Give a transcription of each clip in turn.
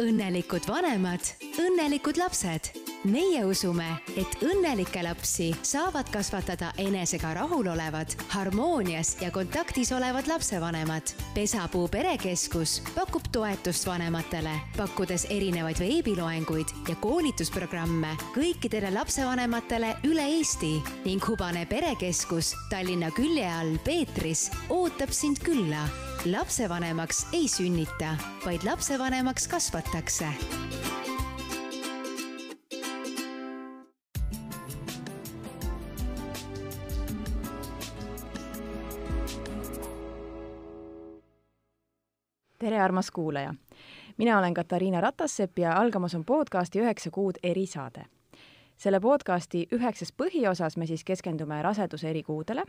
õnnelikud vanemad, õnnelikud lapsed. Meie usume, et õnnelikke lapsi saavad kasvatada enesega rahulolevad, harmoonias ja kontaktis olevad lapsevanemad. pesapuu perekeskus pakub toetust vanematele, pakkudes erinevaid veebiloenguid ja koolitusprogramme kõikidele lapsevanematele üle Eesti. Ning Hubane perekeskus Tallinna külje all Peetris ootab sind külla. Lapsevanemaks ei sünnita, vaid lapsevanemaks kasvatakse tere, armas kuulaja! mina olen Katariina Ratassepp ja algamas on podcasti Üheksa kuud erisaade. selle podcasti üheksas põhiosas me siis keskendume raseduse erikuudele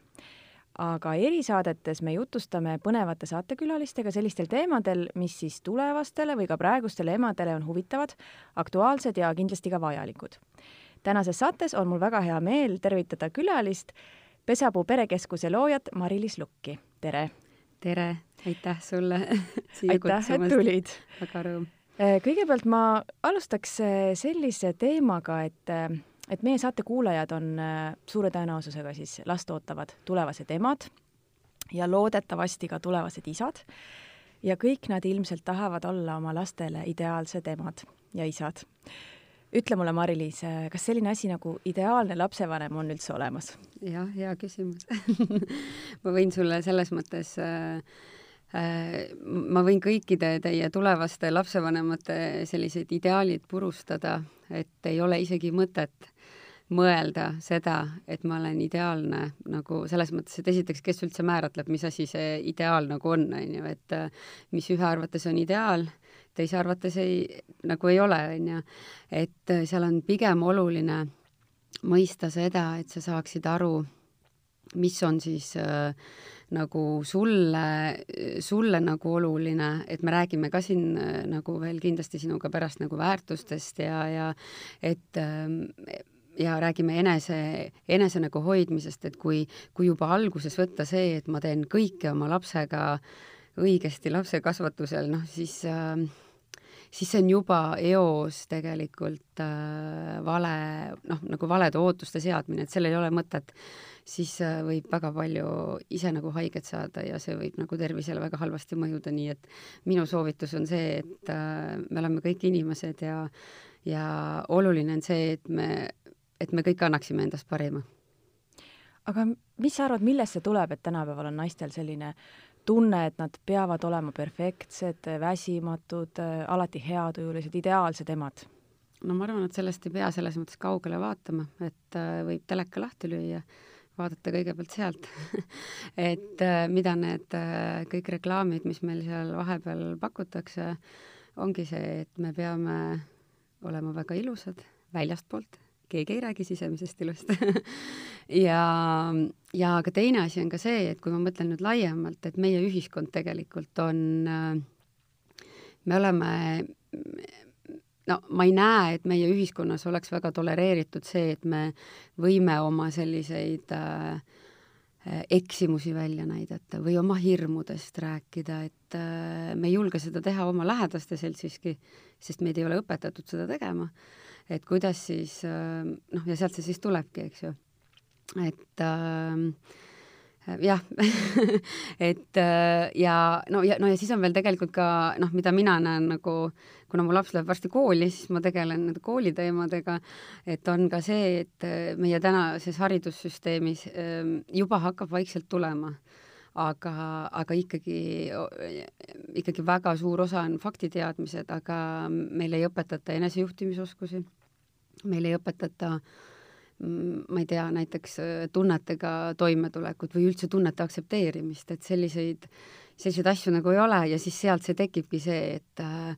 aga erisaadetes me jutustame põnevate saatekülalistega sellistel teemadel, mis siis tulevastele või ka praegustele emadele on huvitavad, aktuaalsed ja kindlasti ka vajalikud. tänases saates on mul väga hea meel tervitada külalist, Pesapuu perekeskuse loojat Mari-Liis Lukki, tere! Tere, aitäh sulle aitäh, et tulid! väga rõõm! kõigepealt ma alustaks sellise teemaga, et et meie saate kuulajad on äh, suure tõenäosusega siis last ootavad tulevased emad ja loodetavasti ka tulevased isad ja kõik nad ilmselt tahavad olla oma lastele ideaalsed emad ja isad. Ütle mulle, Mari-Liis, kas selline asi nagu ideaalne lapsevanem on üldse olemas? jah, hea küsimus ma võin sulle selles mõttes äh, äh, ma võin kõikide teie tulevaste lapsevanemate selliseid ideaalid purustada, et ei ole isegi mõtet mõelda seda, et ma olen ideaalne nagu selles mõttes, et esiteks, kes üldse määratleb, mis asi see ideaal nagu on, on ju, et äh, mis ühe arvates on ideaal, teise arvates ei, nagu ei ole, on ju. et äh, seal on pigem oluline mõista seda, et sa saaksid aru, mis on siis äh, nagu sulle, sulle nagu oluline, et me räägime ka siin äh, nagu veel kindlasti sinuga pärast nagu väärtustest ja, ja et äh, ja räägime enese, enese nagu hoidmisest, et kui, kui juba alguses võtta see, et ma teen kõike oma lapsega õigesti lapse kasvatusel, noh siis äh, siis see on juba eos tegelikult äh, vale, noh, nagu valede ootuste seadmine, et sellel ei ole mõtet, siis äh, võib väga palju ise nagu haiget saada ja see võib nagu tervisele väga halvasti mõjuda, nii et minu soovitus on see, et äh, me oleme kõik inimesed ja ja oluline on see, et me et me kõik annaksime endast parima. aga mis sa arvad, millest see tuleb, et tänapäeval on naistel selline tunne, et nad peavad olema perfektsed, väsimatud, alati heatujulised, ideaalsed emad? no ma arvan, et sellest ei pea selles mõttes kaugele vaatama, et äh, võib teleka lahti lüüa, vaadata kõigepealt sealt. Et äh, mida need äh, kõik reklaamid, mis meil seal vahepeal pakutakse, ongi see, et me peame olema väga ilusad väljastpoolt keegi ei räägi sisemisest ilust ja, ja aga teine asi on ka see, et kui ma mõtlen nüüd laiemalt, et meie ühiskond tegelikult on, me oleme, no ma ei näe, et meie ühiskonnas oleks väga tolereeritud see, et me võime oma selliseid äh, eksimusi välja näidata või oma hirmudest rääkida, et äh, me ei julge seda teha oma lähedaste seltsiski, sest meid ei ole õpetatud seda tegema et kuidas siis äh, noh, ja sealt see siis tulebki, eks ju. et äh, jah et äh, ja no ja, no ja siis on veel tegelikult ka noh, mida mina näen nagu, kuna mu laps läheb varsti kooli, siis ma tegelen nende kooliteemadega, et on ka see, et äh, meie tänases haridussüsteemis ähm, juba hakkab vaikselt tulema aga, aga ikkagi, ikkagi väga suur osa on faktiteadmised, aga meil ei õpetata enesejuhtimisoskusi meil ei õpetata mm, ma ei tea, näiteks äh, tunnetega toimetulekut või üldse tunnete aktsepteerimist, et selliseid, selliseid asju nagu ei ole ja siis sealt see tekibki see, et äh,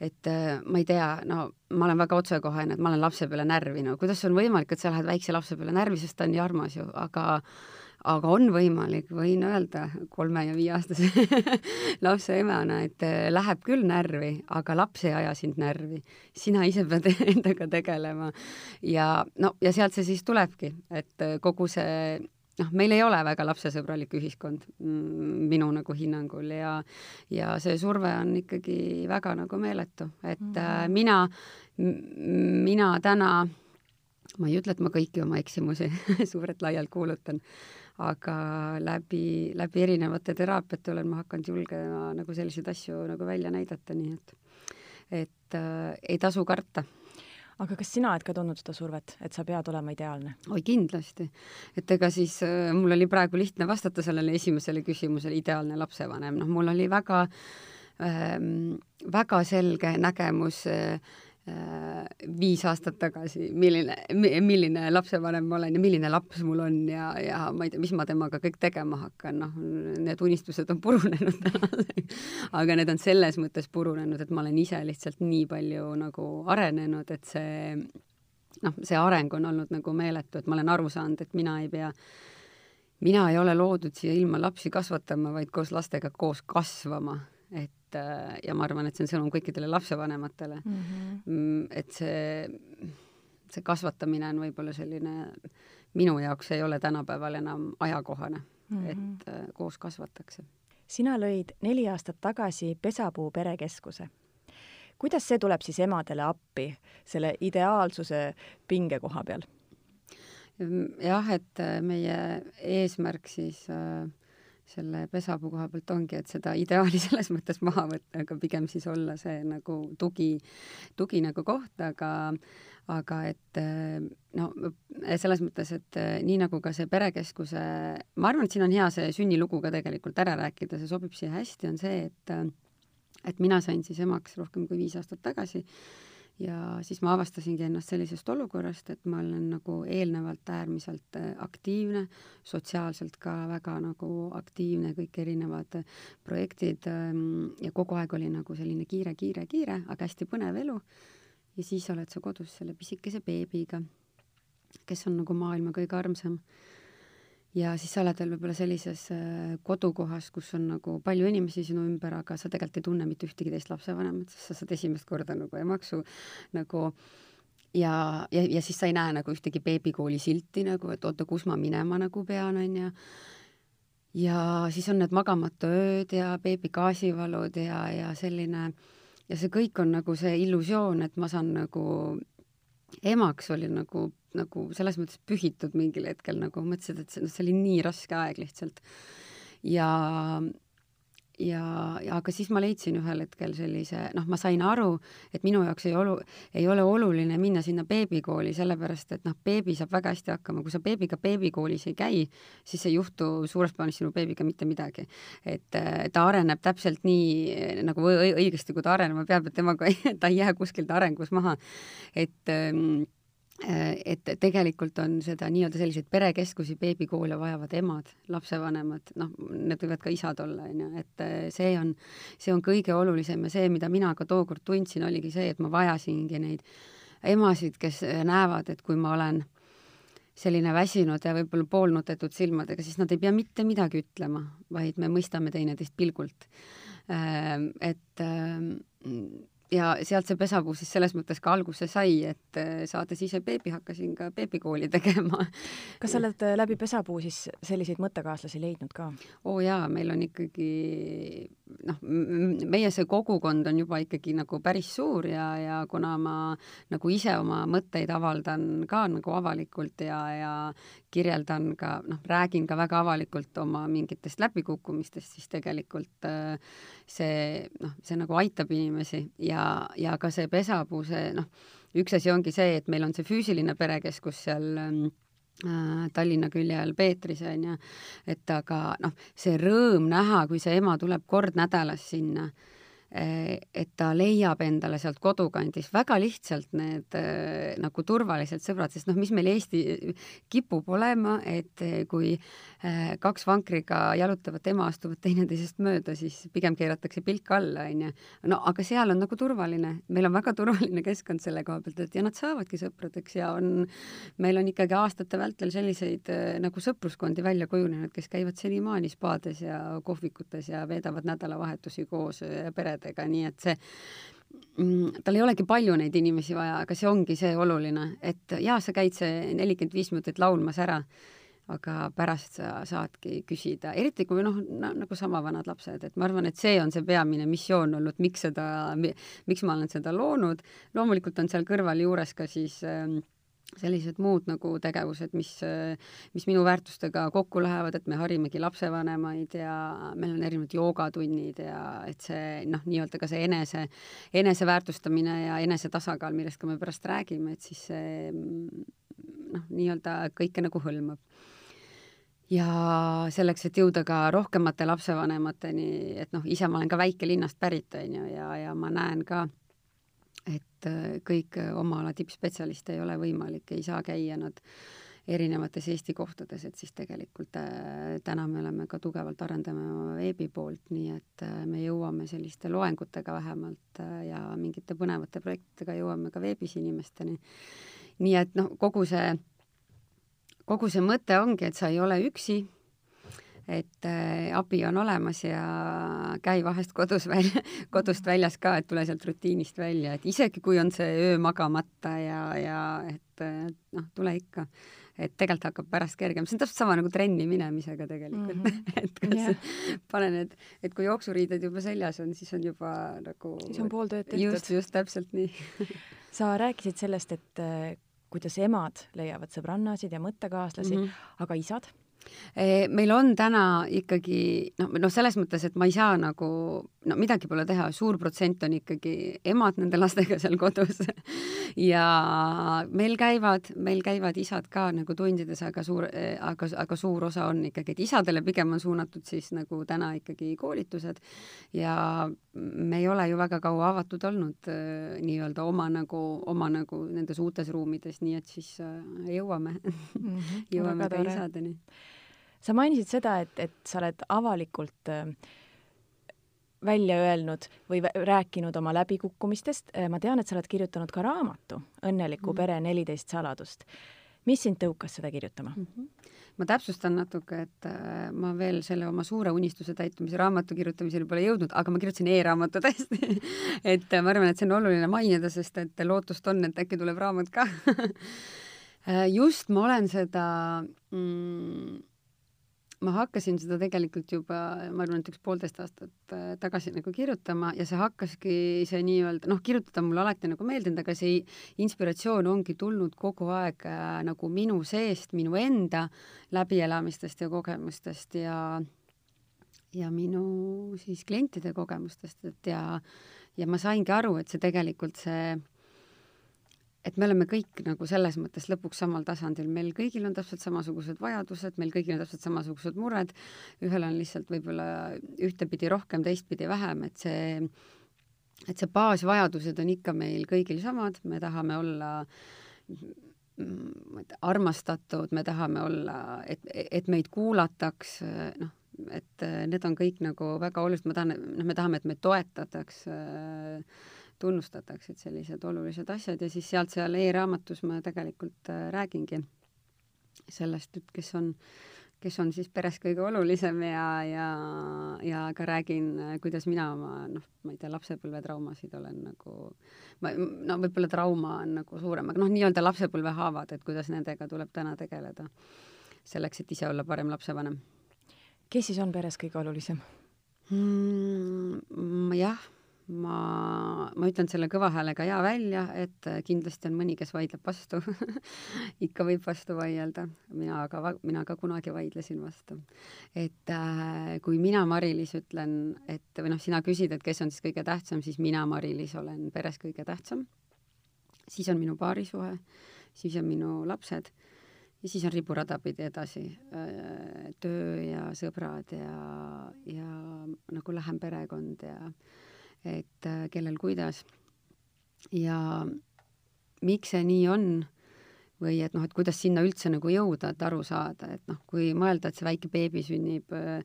et äh, ma ei tea, no ma olen väga otsekohene, et ma olen lapse peale närvi, no kuidas on võimalik, et sa lähed väikse lapse peale närvi, sest ta on nii armas ju, aga aga on võimalik, võin öelda kolme ja viieaastase lapse emana, et äh, läheb küll närvi, aga laps ei aja sind närvi. sina ise pead endaga tegelema. ja no, ja sealt see siis tulebki, et äh, kogu see noh, meil ei ole väga lapsesõbralik ühiskond mm, minu nagu hinnangul ja ja see surve on ikkagi väga nagu meeletu, et mm -hmm. mina, mina täna ma ei ütle, et ma kõiki oma eksimusi suurelt-laialt kuulutan, aga läbi, läbi erinevate teraapiate olen ma hakanud julgema nagu selliseid asju nagu välja näidata, nii et et äh, ei tasu karta aga kas sina oled ka tundnud seda survet, et sa pead olema ideaalne? oi, kindlasti. et ega siis äh, mul oli praegu lihtne vastata sellele esimesele küsimusele, ideaalne lapsevanem, noh, mul oli väga ähm,, väga selge nägemus äh, viis aastat tagasi, milline, milline lapsevanem ma olen ja milline laps mul on ja, ja ma ei tea, mis ma temaga kõik tegema hakkan, noh, need unistused on purunenud aga need on selles mõttes purunenud, et ma olen ise lihtsalt nii palju nagu arenenud, et see noh, see areng on olnud nagu meeletu, et ma olen aru saanud, et mina ei pea mina ei ole loodud siia ilma lapsi kasvatama, vaid koos lastega koos kasvama, et et äh, ja ma arvan, et see on sõnum kõikidele lapsevanematele mhm. mm, -hmm. et see, see kasvatamine on võib-olla selline, minu jaoks ei ole tänapäeval enam ajakohane mm, -hmm. et äh, koos kasvatakse. sina lõid neli aastat tagasi Pesapuu perekeskuse. kuidas see tuleb siis emadele appi selle ideaalsuse pinge koha peal? jah, et äh, meie eesmärk siis äh, selle pesapuu koha pealt ongi, et seda ideaali selles mõttes maha võtta, aga pigem siis olla see nagu tugi, tugi nagu koht, aga aga et no selles mõttes, et nii nagu ka see perekeskuse, ma arvan, et siin on hea see sünnilugu ka tegelikult ära rääkida, see sobib siia hästi, on see, et et mina sain siis emaks rohkem kui viis aastat tagasi ja siis ma avastasingi ennast sellisest olukorrast, et ma olen nagu eelnevalt äärmiselt äh, aktiivne, sotsiaalselt ka väga nagu aktiivne, kõik erinevad äh, projektid ähm, ja kogu aeg oli nagu selline kiire, kiire, kiire, aga hästi põnev elu. ja siis oled sa kodus selle pisikese beebiga, kes on nagu maailma kõige armsam ja siis sa oled veel võib-olla sellises äh, kodukohas, kus on nagu palju inimesi sinu ümber, aga sa tegelikult ei tunne mitte ühtegi teist lapsevanemat, sest sa saad esimest korda nagu emaksu nagu ja, ja, ja siis sa ei näe nagu ühtegi beebikooli silti nagu, et oota, kus ma minema nagu pean, onju. ja siis on need magamata ööd ja beebi gaasivalud ja, ja selline ja see kõik on nagu see illusioon, et ma saan nagu emaks oli nagu, nagu selles mõttes pühitud mingil hetkel nagu mõtlesid, et see, noh, see oli nii raske aeg lihtsalt. ja, ja, ja aga siis ma leidsin ühel hetkel sellise, noh, ma sain aru, et minu jaoks ei olu-, ei ole oluline minna sinna beebikooli, sellepärast et noh, beebi saab väga hästi hakkama, kui sa beebiga beebikoolis ei käi, siis ei juhtu suures plaanis sinu beebiga mitte midagi. et ta areneb täpselt nii nagu õigesti, kui ta arenema peab, et temaga ta ei jää kuskilt arengus maha. et ähm, Äh, et tegelikult on seda nii-öelda selliseid perekeskusi, beebikoole vajavad emad, lapsevanemad, noh, need võivad ka isad olla, on ju, et äh, see on, see on kõige olulisem ja see, mida mina ka tookord tundsin, oligi see, et ma vajasingi neid emasid, kes äh, näevad, et kui ma olen selline väsinud ja võib-olla poolnutetud silmadega, siis nad ei pea mitte midagi ütlema, vaid me mõistame teineteist pilgult. Et ja sealt see pesapuu siis selles mõttes ka alguse sai, et äh, saades ise beebi, hakkasin ka beebikooli tegema. kas sa oled äh, läbi pesapuu siis selliseid mõttekaaslasi leidnud ka? oo jaa, meil on ikkagi noh, meie see kogukond on juba ikkagi nagu päris suur ja, ja kuna ma nagu ise oma mõtteid avaldan ka nagu avalikult ja, ja kirjeldan ka, noh, räägin ka väga avalikult oma mingitest läbikukkumistest, siis tegelikult äh, see noh, see nagu aitab inimesi ja, ja ka see pesapuu, see noh, üks asi ongi see, et meil on see füüsiline perekeskus seal ähm, äh, Tallinna külje all Peetris on ju, et aga noh, see rõõm näha, kui see ema tuleb kord nädalas sinna et ta leiab endale sealt kodukandis väga lihtsalt need eh, nagu turvalised sõbrad, sest noh, mis meil Eesti kipub olema, et eh, kui kaks vankriga jalutavat ema astuvad teineteisest mööda, siis pigem keeratakse pilk alla, onju. no aga seal on nagu turvaline, meil on väga turvaline keskkond selle koha pealt, et ja nad saavadki sõpradeks ja on, meil on ikkagi aastate vältel selliseid nagu sõpruskondi välja kujunenud, kes käivad senimaani spaades ja kohvikutes ja veedavad nädalavahetusi koos pere peredega, nii et see mm, tal ei olegi palju neid inimesi vaja, aga see ongi see oluline, et jaa, sa käid see nelikümmend viis minutit laulmas ära, aga pärast sa saadki küsida, eriti kui noh no,, nagu sama vanad lapsed, et ma arvan, et see on see peamine missioon olnud, miks seda, miks ma olen seda loonud. loomulikult on seal kõrval juures ka siis äh, sellised muud nagu tegevused, mis, mis minu väärtustega kokku lähevad, et me harimegi lapsevanemaid ja meil on erinevad joogatunnid ja et see noh, nii-öelda ka see enese, eneseväärtustamine ja enesetasakaal, millest ka me pärast räägime, et siis see noh, nii-öelda kõike nagu hõlmab. ja selleks, et jõuda ka rohkemate lapsevanemateni, et noh, ise ma olen ka väikelinnast pärit, on ju, ja, ja ma näen ka, et äh, kõik äh, oma ala tippspetsialiste ei ole võimalik, ei saa käia nad erinevates Eesti kohtades, et siis tegelikult äh, täna me oleme ka tugevalt arendame oma veebi poolt, nii et me jõuame selliste loengutega vähemalt ja mingite põnevate projektidega jõuame ka veebis inimesteni. nii et noh, kogu see, kogu see mõte ongi, et sa ei ole üksi et äh, abi on olemas ja käi vahest kodus välja, kodust väljas ka, et tule sealt rutiinist välja, et isegi kui on see öö magamata ja, ja et noh, tule ikka. et tegelikult hakkab pärast kergem, see on täpselt sama nagu trenni minemisega tegelikult mm, -hmm. et kas yeah. pane need, et kui jooksuriided juba seljas on, siis on juba nagu siis on pool tööd tehtud. just, just täpselt nii sa rääkisid sellest, et äh, kuidas emad leiavad sõbrannasid ja mõttekaaslasi mm, -hmm. aga isad meil on täna ikkagi noh, noh, selles mõttes, et ma ei saa nagu, no midagi pole teha, suur protsent on ikkagi emad nende lastega seal kodus. Ja meil käivad, meil käivad isad ka nagu tundides, aga suur, aga, aga suur osa on ikkagi, et isadele pigem on suunatud siis nagu täna ikkagi koolitused. Ja me ei ole ju väga kaua avatud olnud äh, nii-öelda oma nagu, oma nagu nendes uutes ruumides, nii et siis äh, jõuame. -hmm, jõuame ka isadeni sa mainisid seda, et, et sa oled avalikult äh, välja öelnud või rääkinud oma läbikukkumistest. Äh, ma tean, et sa oled kirjutanud ka raamatu Õnneliku mm pere neliteist saladust. mis sind tõukas seda kirjutama mm? -hmm. ma täpsustan natuke, et äh, ma veel selle oma suure unistuse täitumise raamatu kirjutamiseni pole jõudnud, aga ma kirjutasin e-raamatu tõesti et ma arvan, et see on oluline mainida, sest et lootust on, et äkki tuleb raamat ka just ma olen seda mm, ma hakkasin seda tegelikult juba, ma arvan, et üks poolteist aastat äh, tagasi nagu kirjutama ja see hakkaski see nii-öelda, noh, kirjutada mulle alati nagu meeldinud, aga see inspiratsioon ongi tulnud kogu aeg äh, nagu minu seest, minu enda läbielamistest ja kogemustest ja ja minu siis klientide kogemustest, et ja ja ma saingi aru, et see tegelikult see et me oleme kõik nagu selles mõttes lõpuks samal tasandil, meil kõigil on täpselt samasugused vajadused, meil kõigil on täpselt samasugused mured, ühel on lihtsalt võib-olla ühtepidi rohkem, teistpidi vähem, et see, et see baasvajadused on ikka meil kõigil samad, me tahame olla mm, armastatud, me tahame olla, et, et meid kuulataks, noh, et need on kõik nagu väga olulised, ma tahan, noh, me tahame, et meid toetataks äh, tunnustatakse, et sellised olulised asjad ja siis sealt seal e-raamatus ma tegelikult äh, räägingi sellest, et kes on, kes on siis peres kõige olulisem ja, ja, ja ka räägin, äh, kuidas mina oma noh, ma ei tea, lapsepõlvetraumasid olen nagu, ma, no võib-olla trauma on nagu suurem, aga noh, nii-öelda lapsepõlvehaavad, et kuidas nendega tuleb täna tegeleda. selleks, et ise olla parem lapsevanem. kes siis on peres kõige olulisem mm,? jah ma, ma ütlen selle kõva häälega ja välja, et kindlasti on mõni, kes vaidleb vastu ikka võib vastu vaielda, mina aga, mina ka kunagi vaidlesin vastu. et äh, kui mina, Mari-Liis, ütlen, et või noh, sina küsid, et kes on siis kõige tähtsam, siis mina, Mari-Liis, olen peres kõige tähtsam. siis on minu paarisuhe, siis on minu lapsed ja siis on riburada pidi edasi äh, töö ja sõbrad ja, ja nagu lähem perekond ja et äh, kellel kuidas. ja miks see nii on või et noh, et kuidas sinna üldse nagu jõuda, et aru saada, et noh, kui mõelda, et see väike beebi sünnib, äh,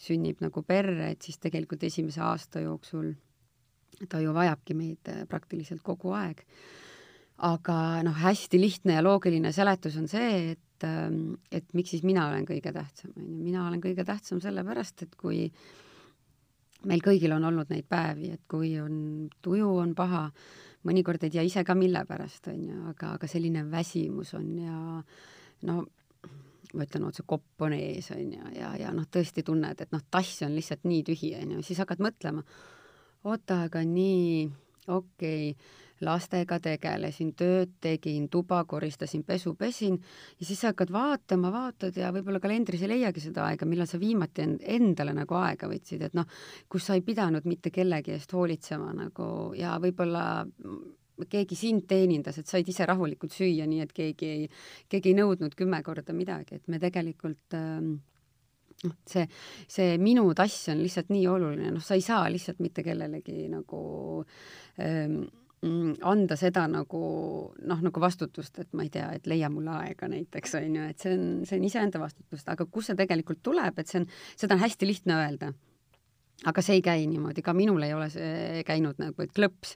sünnib nagu perre, et siis tegelikult esimese aasta jooksul ta ju vajabki meid äh, praktiliselt kogu aeg. aga noh, hästi lihtne ja loogiline seletus on see, et, ähm, et miks siis mina olen kõige tähtsam, on ju, mina olen kõige tähtsam sellepärast, et kui äh, meil kõigil on olnud neid päevi, et kui on, tuju on paha, mõnikord ei tea ise ka, mille pärast, on ju, aga, aga selline väsimus on ja no ma ütlen otse, kopp on ees, on ju, ja, ja noh, tõesti tunned, et noh, tass on lihtsalt nii tühi, on ju, siis hakkad mõtlema, oota, aga nii, okei okay,, lastega tegelesin, tööd tegin, tuba koristasin, pesu pesin ja siis sa hakkad vaatama, vaatad ja võib-olla kalendris ei leiagi seda aega, millal sa viimati endale nagu aega võtsid, et noh, kus sa ei pidanud mitte kellegi eest hoolitsema nagu ja võib-olla keegi sind teenindas, et said ise rahulikult süüa, nii et keegi ei, keegi ei nõudnud kümme korda midagi, et me tegelikult ähm, noh, see, see minu tass on lihtsalt nii oluline, noh, sa ei saa lihtsalt mitte kellelegi nagu ähm, anda seda nagu noh, nagu vastutust, et ma ei tea, et leia mulle aega näiteks on ju, et see on, see on iseenda vastutust, aga kust see tegelikult tuleb, et see on, seda on hästi lihtne öelda aga see ei käi niimoodi, ka minul ei ole see käinud nagu, et klõps,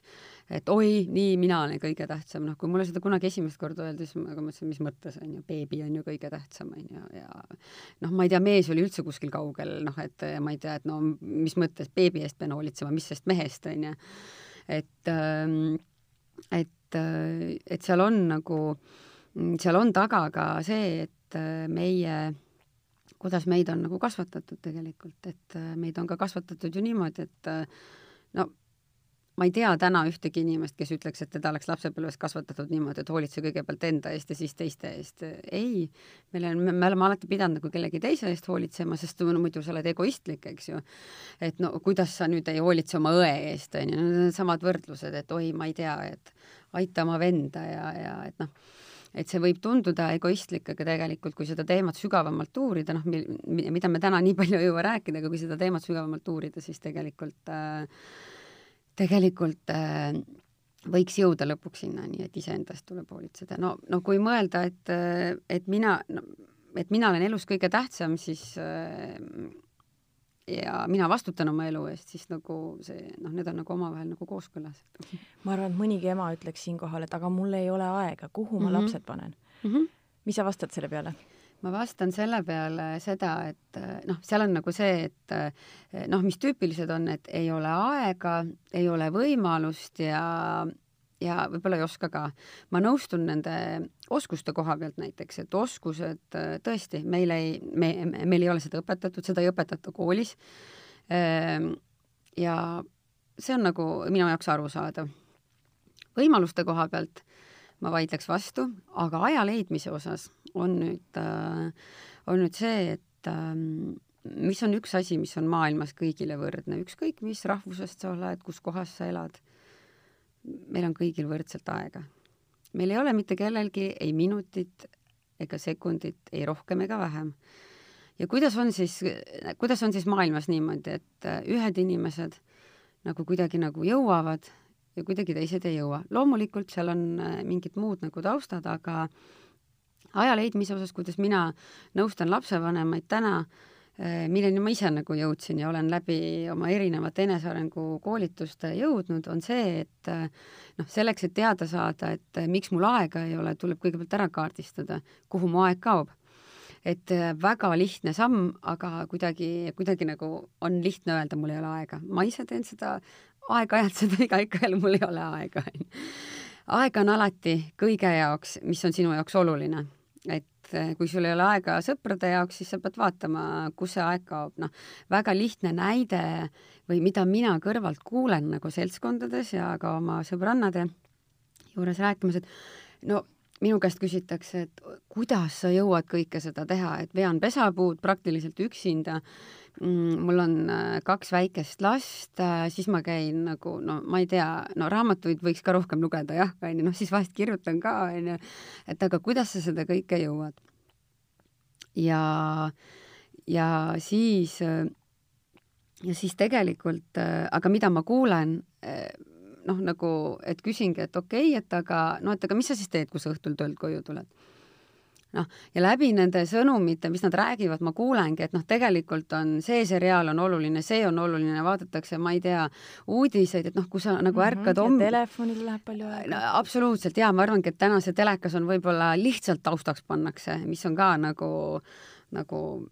et oi, nii, mina olen kõige tähtsam, noh, kui mulle seda kunagi esimest korda öeldi, siis ma mõtlesin, mis mõttes on ju, beebi on ju kõige tähtsam, on ju, ja noh, ma ei tea, mees oli üldse kuskil kaugel, noh, et ma ei tea, et no mis mõttes beebi eest pean hoolitsema, mis sest mehest, on ju. Et, ähm, et, äh, et seal on nagu, seal on taga ka see, et äh, meie kuidas meid on nagu kasvatatud tegelikult, et äh, meid on ka kasvatatud ju niimoodi, et no ma ei tea täna ühtegi inimest, kes ütleks, et teda oleks lapsepõlves kasvatatud niimoodi, et hoolitse kõigepealt enda eest ja siis teiste eest. ei, meil on, me oleme alati pidanud nagu kellegi teise eest hoolitsema, sest no, muidu sa oled egoistlik, eks ju. et no kuidas sa nüüd ei hoolitse oma õe eest, on ju, need on samad võrdlused, et oi, ma ei tea, et aita oma venda ja, ja et noh et see võib tunduda egoistlik, aga tegelikult, kui seda teemat sügavamalt uurida, noh, mida me täna nii palju ei jõua rääkida, aga kui seda teemat sügavamalt uurida, siis tegelikult äh,, tegelikult äh, võiks jõuda lõpuks sinnani, et iseendast tuleb hoolitseda. no, no kui mõelda, et, et mina no,, et mina olen elus kõige tähtsam, siis äh, ja mina vastutan oma elu eest, siis nagu see noh, need on nagu omavahel nagu kooskõlas. ma arvan, et mõnigi ema ütleks siinkohal, et aga mul ei ole aega, kuhu ma mm -hmm. lapsed panen mm. -hmm. mis sa vastad selle peale? Ma vastan selle peale seda, et noh, seal on nagu see, et noh, mis tüüpilised on, et ei ole aega, ei ole võimalust ja ja võib-olla ei oska ka. ma nõustun nende oskuste koha pealt näiteks, et oskused tõesti, meil ei, me, meil ei ole seda õpetatud, seda ei õpetata koolis. Ehm, ja see on nagu minu jaoks arusaadav. võimaluste koha pealt ma vaidleks vastu, aga aja leidmise osas on nüüd, on nüüd see, et ähm, mis on üks asi, mis on maailmas kõigile võrdne, ükskõik mis rahvusest sa oled, kus kohas sa elad meil on kõigil võrdselt aega. meil ei ole mitte kellelgi ei minutit ega sekundit, ei rohkem ega vähem. ja kuidas on siis, kuidas on siis maailmas niimoodi, et äh, ühed inimesed nagu kuidagi nagu jõuavad ja kuidagi teised ei jõua. loomulikult seal on äh, mingid muud nagu taustad, aga aja leidmise osas, kuidas mina nõustan lapsevanemaid täna, Äh, milleni ma ise nagu jõudsin ja olen läbi oma erinevate enesearengu koolituste jõudnud, on see, et äh, noh, selleks, et teada saada, et miks mul aega ei ole, tuleb kõigepealt ära kaardistada, kuhu mu aeg kaob. et väga lihtne samm, aga kuidagi, kuidagi nagu on lihtne öelda, mul ei ole aega. ma ise teen seda aeg-ajalt seda iga ikka jälle, mul ei ole aega, onju. aega on alati kõige jaoks, mis on sinu jaoks oluline. et eh, kui sul ei ole aega sõprade jaoks, siis sa pead vaatama, kus see aeg kaob, noh, väga lihtne näide või mida mina kõrvalt kuulen nagu seltskondades ja ka oma sõbrannade juures rääkimas, et no minu käest küsitakse, et kuidas sa jõuad kõike seda teha, et vean pesapuud praktiliselt üksinda mm,, mul on äh, kaks väikest last, äh, siis ma käin nagu no ma ei tea, no raamatuid võiks ka rohkem lugeda jah, onju, noh siis vahest kirjutan ka onju, et aga kuidas sa seda kõike jõuad. ja, ja siis, äh, ja siis tegelikult, aga mida ma kuulen noh, nagu, et küsingi, et okei okay,, et aga no, et aga mis sa siis teed, kui sa õhtul töölt koju tuled? noh, ja läbi nende sõnumite, mis nad räägivad, ma kuulengi, et noh, tegelikult on see seriaal on oluline, see on oluline, vaadatakse, ma ei tea, uudiseid, et noh, kui sa nagu ärkad mm -hmm, homm-. telefonil läheb palju aega no,. absoluutselt ja ma arvangi, et täna see telekas on võib-olla lihtsalt taustaks pannakse, mis on ka nagu, nagu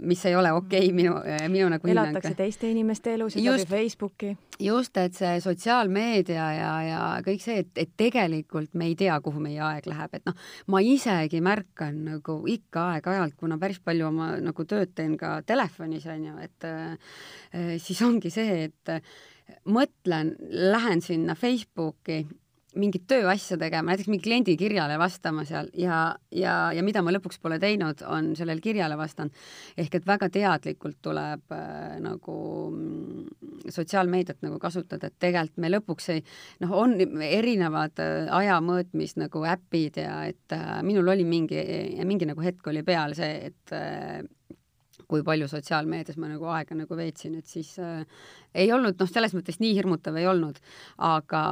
mis ei ole okei okay, minu, minu nagu elatakse hinnang. teiste inimeste elusid läbi Facebooki. just, et see sotsiaalmeedia ja, ja kõik see, et, et tegelikult me ei tea, kuhu meie aeg läheb, et noh, ma isegi märkan nagu ikka aeg-ajalt, kuna päris palju oma nagu tööd teen ka telefonis onju, et äh, siis ongi see, et mõtlen, lähen sinna Facebooki mingit tööasja tegema, näiteks mingi kliendi kirjale vastama seal ja, ja, ja mida ma lõpuks pole teinud, on sellele kirjale vastanud. ehk et väga teadlikult tuleb äh, nagu mm, sotsiaalmeediat nagu kasutada, et tegelikult me lõpuks ei, noh, on erinevad äh, aja mõõtmis nagu äpid ja et äh, minul oli mingi, mingi nagu hetk oli peal see, et äh, kui palju sotsiaalmeedias ma nagu aega nagu veetsin, et siis äh, ei olnud noh, selles mõttes nii hirmutav ei olnud, aga,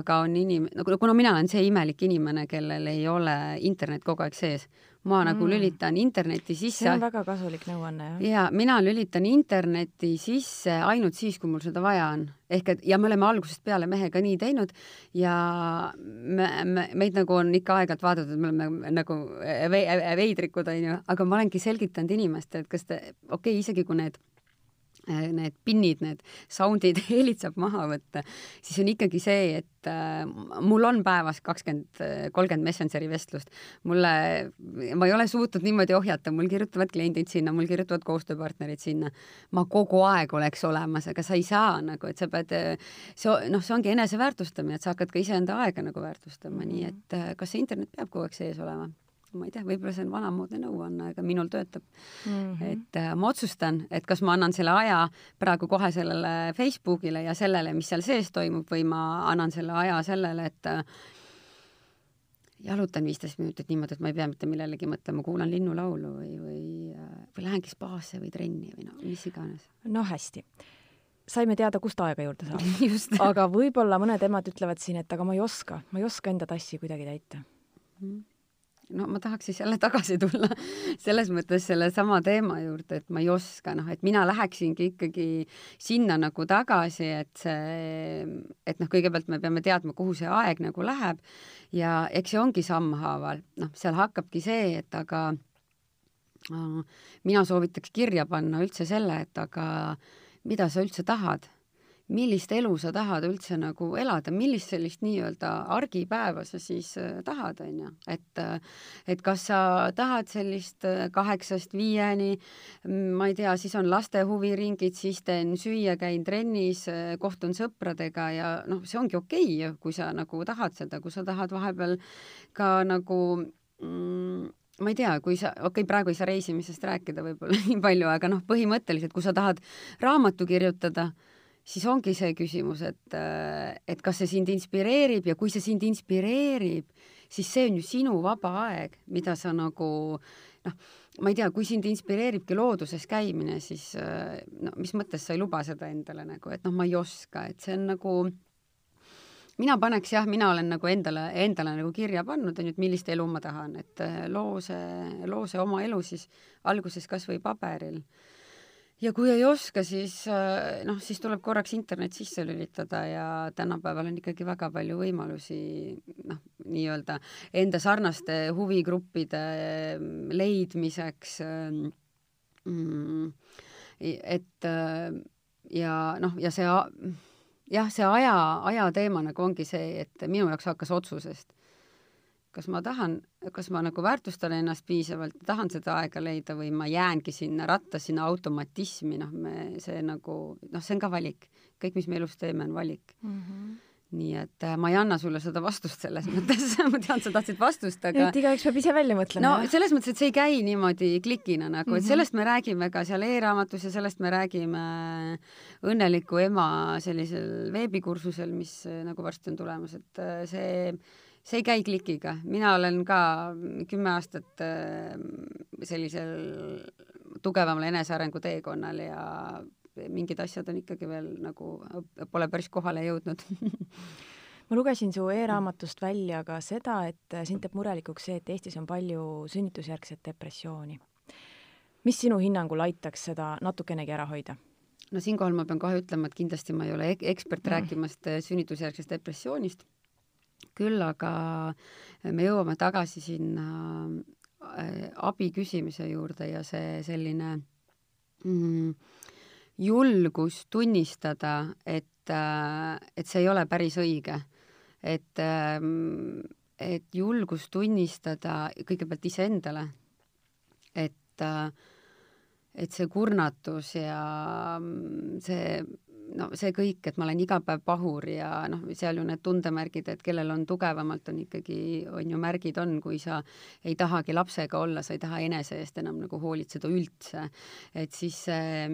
aga on inim-, nagu kuna mina olen see imelik inimene, kellel ei ole internet kogu aeg sees, ma nagu mm. nagu lülitan interneti sisse. see on väga kasulik nõuanne, jah. ja mina lülitan interneti sisse ainult siis, kui mul seda vaja on. ehk et ja me oleme algusest peale mehega nii teinud ja me, me, meid nagu on ikka aeg-ajalt vaadatud, me oleme nagu veidrikud, onju, aga ma olengi selgitanud inimestele, et kas te, okei okay,, isegi kui need need pinnid, need sound'id, helid saab maha võtta, siis on ikkagi see, et äh, mul on päevas kakskümmend, kolmkümmend Messengeri vestlust. mulle, ma ei ole suutnud niimoodi ohjata, mul kirjutavad kliendid sinna, mul kirjutavad koostööpartnerid sinna. ma kogu aeg oleks olemas, aga sa ei saa nagu, et sa pead, see, noh, see ongi eneseväärtustamine, et sa hakkad ka iseenda aega nagu väärtustama mm, -hmm. nii et äh, kas see internet peab kogu aeg sees olema? Ma ei tea, võib-olla see on vanamoodne nõuanne, aga minul töötab mm. -hmm. et äh, ma otsustan, et kas ma annan selle aja praegu kohe sellele Facebookile ja sellele, mis seal sees toimub, või ma annan selle aja sellele, et äh, jalutan viisteist minutit niimoodi, et ma ei pea mitte millelegi mõtlema, kuulan linnulaulu või, või, äh, või lähengi spaasse või trenni või no mis iganes. no hästi saime teada, kust aega juurde saab aga võib-olla mõned emad ütlevad siin, et aga ma ei oska, ma ei oska enda tassi kuidagi täita mm. -hmm no ma tahaks siis jälle tagasi tulla selles mõttes sellesama teema juurde, et ma ei oska, noh, et mina läheksingi ikkagi sinna nagu tagasi, et see, et noh, kõigepealt me peame teadma, kuhu see aeg nagu läheb. Ja eks see ongi sammhaaval, noh, seal hakkabki see, et aga äh, mina soovitaks kirja panna üldse selle, et aga mida sa üldse tahad millist elu sa tahad üldse nagu elada, millist sellist nii-öelda argipäeva sa siis äh, tahad, on ju, et äh, et kas sa tahad sellist äh, kaheksast viieni, mm, ma ei tea, siis on laste huviringid, siis teen süüa, käin trennis, kohtun sõpradega ja noh, see ongi okei okay,, kui sa nagu tahad seda, kui sa tahad vahepeal ka nagu mm, ma ei tea, kui sa, okei okay,, praegu ei saa reisimisest rääkida võib-olla nii palju, aga noh, põhimõtteliselt, kui sa tahad raamatu kirjutada, siis ongi see küsimus, et, äh, et kas see sind inspireerib ja kui see sind inspireerib, siis see on ju sinu vaba aeg, mida sa nagu noh, ma ei tea, kui sind inspireeribki looduses käimine, siis äh, no mis mõttes sa ei luba seda endale nagu, et noh, ma ei oska, et see on nagu mina paneks jah, mina olen nagu endale, endale nagu kirja pannud, on ju, et millist elu ma tahan, et äh, loo see, loo see oma elu siis alguses kas või paberil ja kui ei oska, siis äh, noh, siis tuleb korraks internet sisse lülitada ja tänapäeval on ikkagi väga palju võimalusi noh, nii-öelda enda sarnaste huvigruppide mm, leidmiseks. Ähm, mm, et äh, ja noh, ja see jah, see aja, aja teema nagu ongi see, et minu jaoks hakkas otsusest kas ma tahan, kas ma nagu väärtustan ennast piisavalt, tahan seda aega leida või ma jäängi sinna ratta, sinna automatismi, noh, me, see nagu, noh, see on ka valik. kõik, mis me elus teeme, on valik mm. -hmm nii et äh, ma ei anna sulle seda vastust selles mõttes ma tean, sa tahtsid vastust, aga et igaüks peab ise välja mõtlema. no selles mõttes, et see ei käi niimoodi klikina nagu mm, -hmm. et mhm. sellest me räägime ka seal e-raamatus ja sellest me räägime õnneliku ema sellisel veebikursusel, mis äh, nagu varsti on tulemas, et äh, see see ei käi klikiga, mina olen ka kümme aastat äh, sellisel tugevamal enesearengu teekonnal ja mingid asjad on ikkagi veel nagu, pole päris kohale jõudnud ma lugesin su e-raamatust välja ka seda, et sind teeb murelikuks see, et Eestis on palju sünnitusjärgset depressiooni. mis sinu hinnangul aitaks seda natukenegi ära hoida? no siinkohal ma pean kohe ütlema, et kindlasti ma ei ole ekspert mm. rääkimast sünnitusjärgsest depressioonist küll aga me jõuame tagasi sinna äh, abi küsimise juurde ja see selline mm, julgus tunnistada, et, äh, et see ei ole päris õige. et, ähm, et julgus tunnistada kõigepealt iseendale, et, äh, et see kurnatus ja mm, see no see kõik, et ma olen iga päev pahur ja noh, seal ju need tundemärgid, et kellel on tugevamalt, on ikkagi, on ju märgid on, kui sa ei tahagi lapsega olla, sa ei taha enese eest enam nagu hoolitseda üldse, et siis see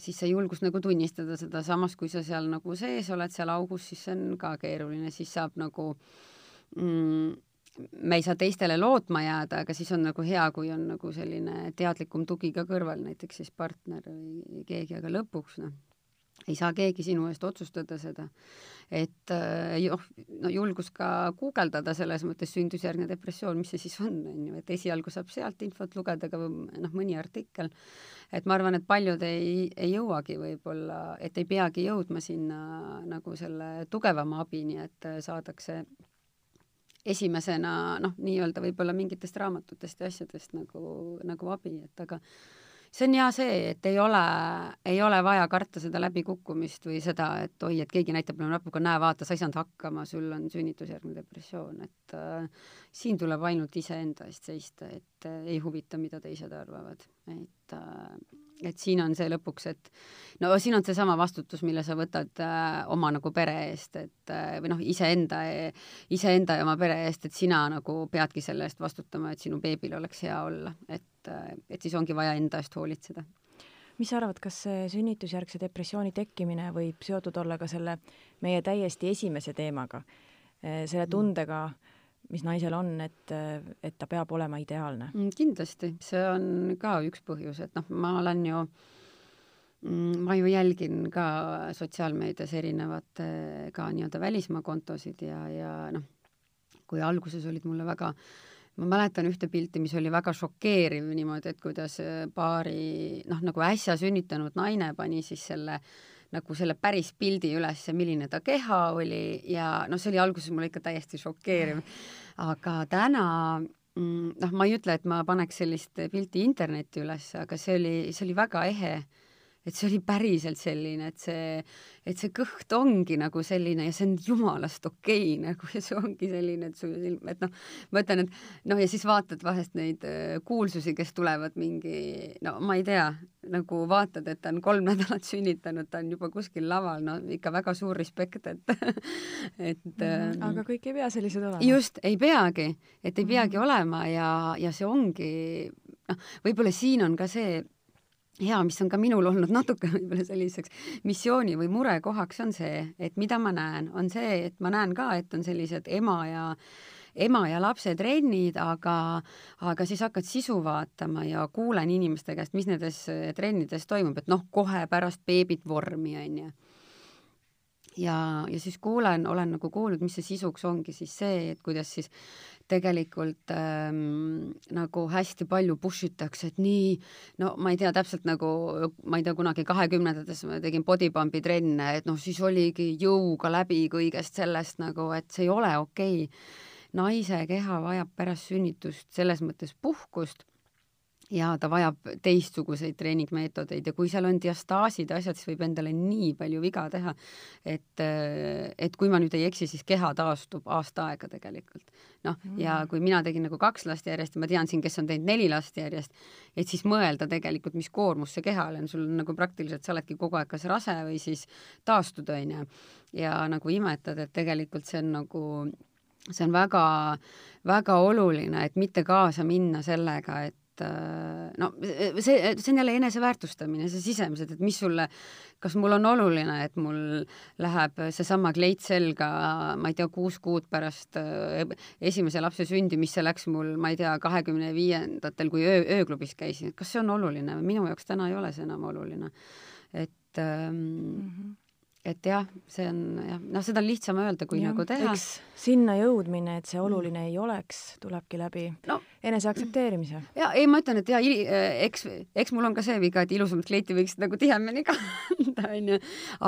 siis see julgus nagu tunnistada seda, samas kui sa seal nagu sees oled, seal augus, siis see on ka keeruline, siis saab nagu mm, me ei saa teistele lootma jääda, aga siis on nagu hea, kui on nagu selline teadlikum tugi ka kõrval, näiteks siis partner või keegi, aga lõpuks noh, ei saa keegi sinu eest otsustada seda. et noh, no julgus ka guugeldada selles mõttes sündusjärgne depressioon, mis see siis on, on ju, et esialgu saab sealt infot lugeda, aga noh, mõni artikkel, et ma arvan, et paljud ei, ei jõuagi võib-olla, et ei peagi jõudma sinna nagu selle tugevama abini, et saadakse esimesena noh, nii-öelda võib-olla mingitest raamatutest ja asjadest nagu, nagu abi, et aga see on hea see, et ei ole, ei ole vaja karta seda läbikukkumist või seda, et oi, et keegi näitab mulle näpuga, näe, vaata, sa ei saanud hakkama, sul on sünnitusjärgne depressioon, et äh, siin tuleb ainult iseenda eest seista, et äh, ei huvita, mida teised arvavad, et äh, et siin on see lõpuks, et no siin on seesama vastutus, mille sa võtad äh, oma nagu pere eest, et äh, või noh, iseenda, iseenda ja oma pere eest, et sina nagu peadki selle eest vastutama, et sinu beebil oleks hea olla, et et, et siis ongi vaja enda eest hoolitseda. mis sa arvad, kas see sünnitusjärgse depressiooni tekkimine võib seotud olla ka selle meie täiesti esimese teemaga, selle mm. tundega, mis naisel on, et, et ta peab olema ideaalne? Mm, kindlasti, see on ka üks põhjus, et noh, ma olen ju mm, ma ju jälgin ka sotsiaalmeedias erinevate ka nii-öelda välismaa kontosid ja, ja noh, kui alguses olid mulle väga äh, ma mäletan ühte pilti, mis oli väga šokeeriv niimoodi, et kuidas äh, paari noh, nagu äsja sünnitanud naine pani siis selle nagu selle päris pildi üles, milline ta keha oli ja noh, see oli alguses mulle ikka täiesti šokeeriv. aga täna mm, noh, ma ei ütle, et ma paneks sellist pilti internetti üles, aga see oli, see oli väga ehe et see oli päriselt selline, et see, et see kõht ongi nagu selline ja see on jumalast okei okay, nagu ja see ongi selline, et su silm, et noh, ma ütlen, et noh, ja siis vaatad vahest neid kuulsusi, kes tulevad mingi, no ma ei tea, nagu vaatad, et ta on kolm nädalat sünnitanud, ta on juba kuskil laval, no ikka väga suur respekt, et et mm. -hmm. aga kõik ei pea sellised olema. just, ei peagi, et ei peagi mm -hmm. olema ja, ja see ongi, noh, võib-olla siin on ka see hea, mis on ka minul olnud natuke võib-olla selliseks missiooni või murekohaks, on see, et mida ma näen, on see, et ma näen ka, et on sellised ema ja ema ja lapse trennid, aga, aga siis hakkad sisu vaatama ja kuulen inimeste käest, mis nendes trennides toimub, et noh, kohe pärast beebit vormi, onju ja, ja siis kuulen, olen nagu kuulnud, mis see sisuks ongi siis see, et kuidas siis tegelikult ähm, nagu hästi palju push itakse, et nii, no ma ei tea täpselt nagu, ma ei tea, kunagi kahekümnendates ma tegin bodypump'i trenne, et noh, siis oligi jõuga läbi kõigest sellest nagu, et see ei ole okei okay. naise keha vajab pärast sünnitust selles mõttes puhkust ja ta vajab teistsuguseid treeningmeetodeid ja kui seal on diastaasid ja asjad, siis võib endale nii palju viga teha, et, et kui ma nüüd ei eksi, siis keha taastub aasta aega tegelikult. noh mm., ja kui mina tegin nagu kaks last järjest ja ma tean siin, kes on teinud neli last järjest, et siis mõelda tegelikult, mis koormus see kehale on, sul on nagu praktiliselt, sa oledki kogu aeg kas rase või siis taastud, on ju. ja nagu imetad, et tegelikult see on nagu see on väga, väga oluline, et mitte kaasa minna sellega, et et äh, no see, see on jälle eneseväärtustamine, see sisemiselt, et mis sulle, kas mul on oluline, et mul läheb seesama kleit selga, ma ei tea, kuus kuud pärast äh, esimese lapse sündi, mis see läks mul, ma ei tea, kahekümne viiendatel, kui öö, ööklubis käisin, et kas see on oluline? minu jaoks täna ei ole see enam oluline. et ähm, mm -hmm et jah, see on jah, noh, seda on lihtsam öelda, kui ja, nagu teha. sinna jõudmine, et see oluline mm. ei oleks, tulebki läbi no. Enese aktsepteerimise. ja ei, ma ütlen, et ja eks, eks mul on ka see viga, et ilusamat kleiti võiks nagu tihemini kanda, onju.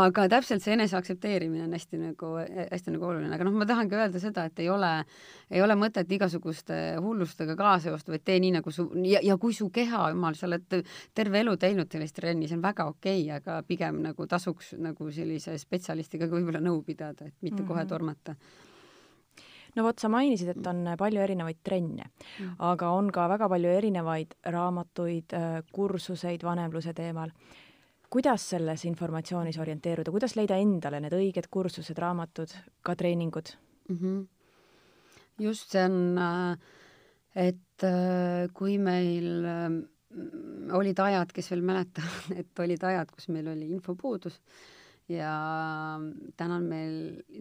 aga täpselt see enese aktsepteerimine on hästi nagu, hästi nagu oluline, aga noh, ma tahangi öelda seda, et ei ole, ei ole mõtet igasuguste hullustega kaasa joosta, vaid tee nii nagu su ja, ja kui su keha, jumal, sa oled terve elu teinud sellist trenni, see on väga okei okay,, aga pigem nagu tasuks nagu sellise spetsialistiga võib-olla nõu pidada, et mitte mm -hmm. kohe tormata no vot, sa mainisid, et on palju erinevaid trenne mm., aga on ka väga palju erinevaid raamatuid, äh, kursuseid vanemluse teemal. kuidas selles informatsioonis orienteeruda, kuidas leida endale need õiged kursused, raamatud, ka treeningud mm? -hmm. just, see on, äh, et äh, kui meil olid ajad, kes veel mäletavad, et olid ajad, kus meil oli infopuudus ja täna on meil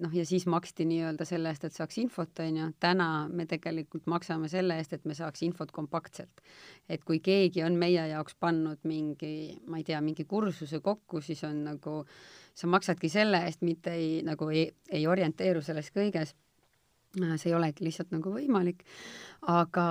noh, ja siis maksti nii-öelda selle eest, et saaks infot, on ju, täna me tegelikult maksame selle eest, et me saaks infot kompaktselt. et kui keegi on meie jaoks pannud mingi, ma ei tea, mingi kursuse kokku, siis on nagu, sa maksadki selle eest, mitte ei, nagu ei, ei orienteeru selles kõiges see ei olegi lihtsalt nagu võimalik. aga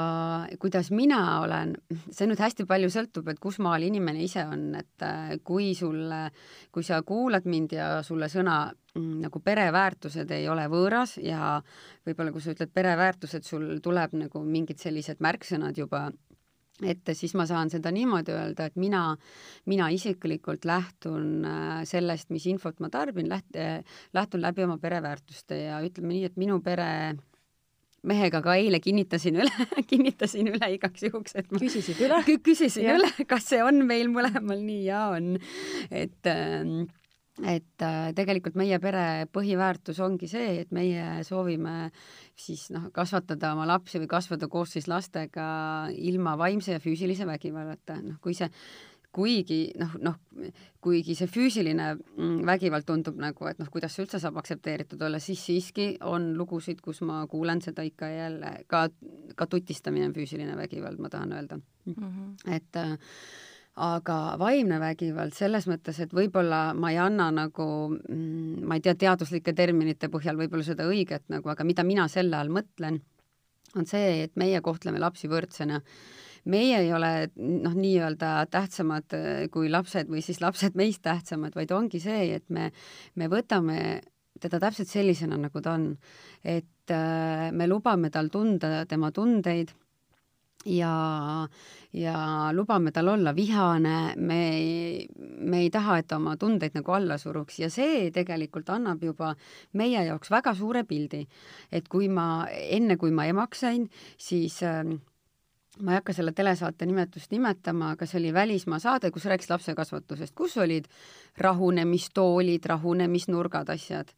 kuidas mina olen, see nüüd hästi palju sõltub, et kus maal inimene ise on, et äh, kui sulle, kui sa kuulad mind ja sulle sõna mm, nagu pereväärtused ei ole võõras ja võib-olla kui sa ütled pereväärtused, sul tuleb nagu mingid sellised märksõnad juba ette, siis ma saan seda niimoodi öelda, et mina, mina isiklikult lähtun äh, sellest, mis infot ma tarbin, läht-, lähtun läbi oma pereväärtuste ja ütleme nii, et minu pere mehega ka eile kinnitasin üle kinnitasin üle igaks juhuks, et ma küsisid üle? küsisin ja. üle, kas see on meil mõlemal nii ja on. et äh, et äh, tegelikult meie pere põhiväärtus ongi see, et meie soovime siis noh, kasvatada oma lapsi või kasvada koos siis lastega ilma vaimse ja füüsilise vägivallata, noh kui see kuigi noh, noh, kuigi see füüsiline mm, vägivald tundub nagu, et noh, kuidas see üldse saab aktsepteeritud olla, siis siiski on lugusid, kus ma kuulen seda ikka ja jälle, ka, ka tutistamine on füüsiline vägivald, ma tahan öelda mm. -hmm. et äh, aga vaimne vägivald selles mõttes, et võib-olla ma ei anna nagu, mm, ma ei tea, teaduslike terminite põhjal võib-olla seda õiget nagu, aga mida mina selle all mõtlen, on see, et meie kohtleme lapsi võrdsena. meie ei ole noh, nii-öelda tähtsamad äh, kui lapsed või siis lapsed meist tähtsamad, vaid ongi see, et me, me võtame teda täpselt sellisena, nagu ta on. et äh, me lubame tal tunda tema tundeid ja, ja lubame tal olla vihane, me ei, me ei taha, et ta oma tundeid nagu alla suruks ja see tegelikult annab juba meie jaoks väga suure pildi. et kui ma, enne kui ma emaks sain, siis äh, ma ei hakka selle telesaate nimetust nimetama, aga see oli välismaa saade, kus rääkis lapsekasvatusest, kus olid rahunemistoolid, rahunemisnurgad, asjad.